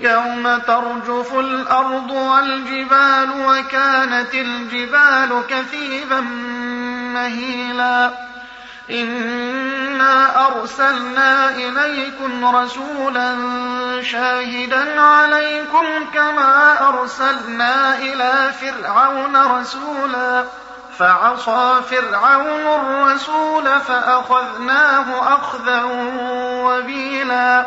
يوم ترجف الأرض والجبال وكانت الجبال كثيبا مهيلا. إنا أرسلنا إليكم رسولا شاهدا عليكم كما أرسلنا إلى فرعون رسولا. فعصى فرعون الرسول فأخذناه أخذا وبيلا.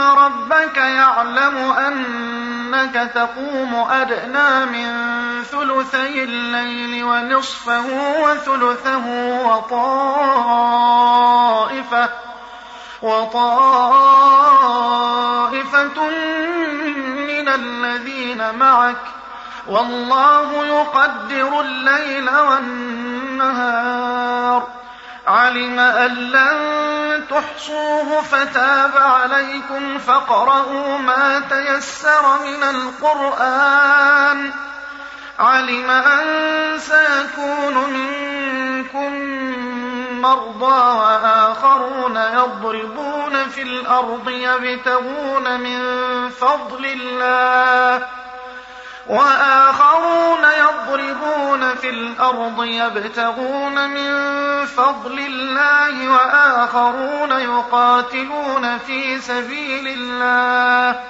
إن ربك يعلم أنك تقوم أدنى من ثلثي الليل ونصفه وثلثه وطائفة وطائفة من الذين معك والله يقدر الليل والنهار علم أن لن تحصوه فتاب عليكم فاقرؤوا ما تيسر من القرآن. علم أن سيكون منكم مرضى وآخرون يضربون في الأرض يبتغون من فضل الله وآخرون يضربون في الأرض يبتغون من فضل الله وآخرون يقاتلون في سبيل الله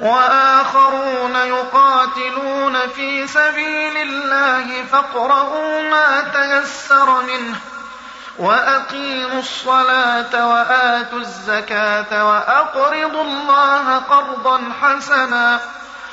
وآخرون يقاتلون في سبيل الله فاقرؤوا ما تيسر منه وأقيموا الصلاة وآتوا الزكاة وأقرضوا الله قرضا حسنا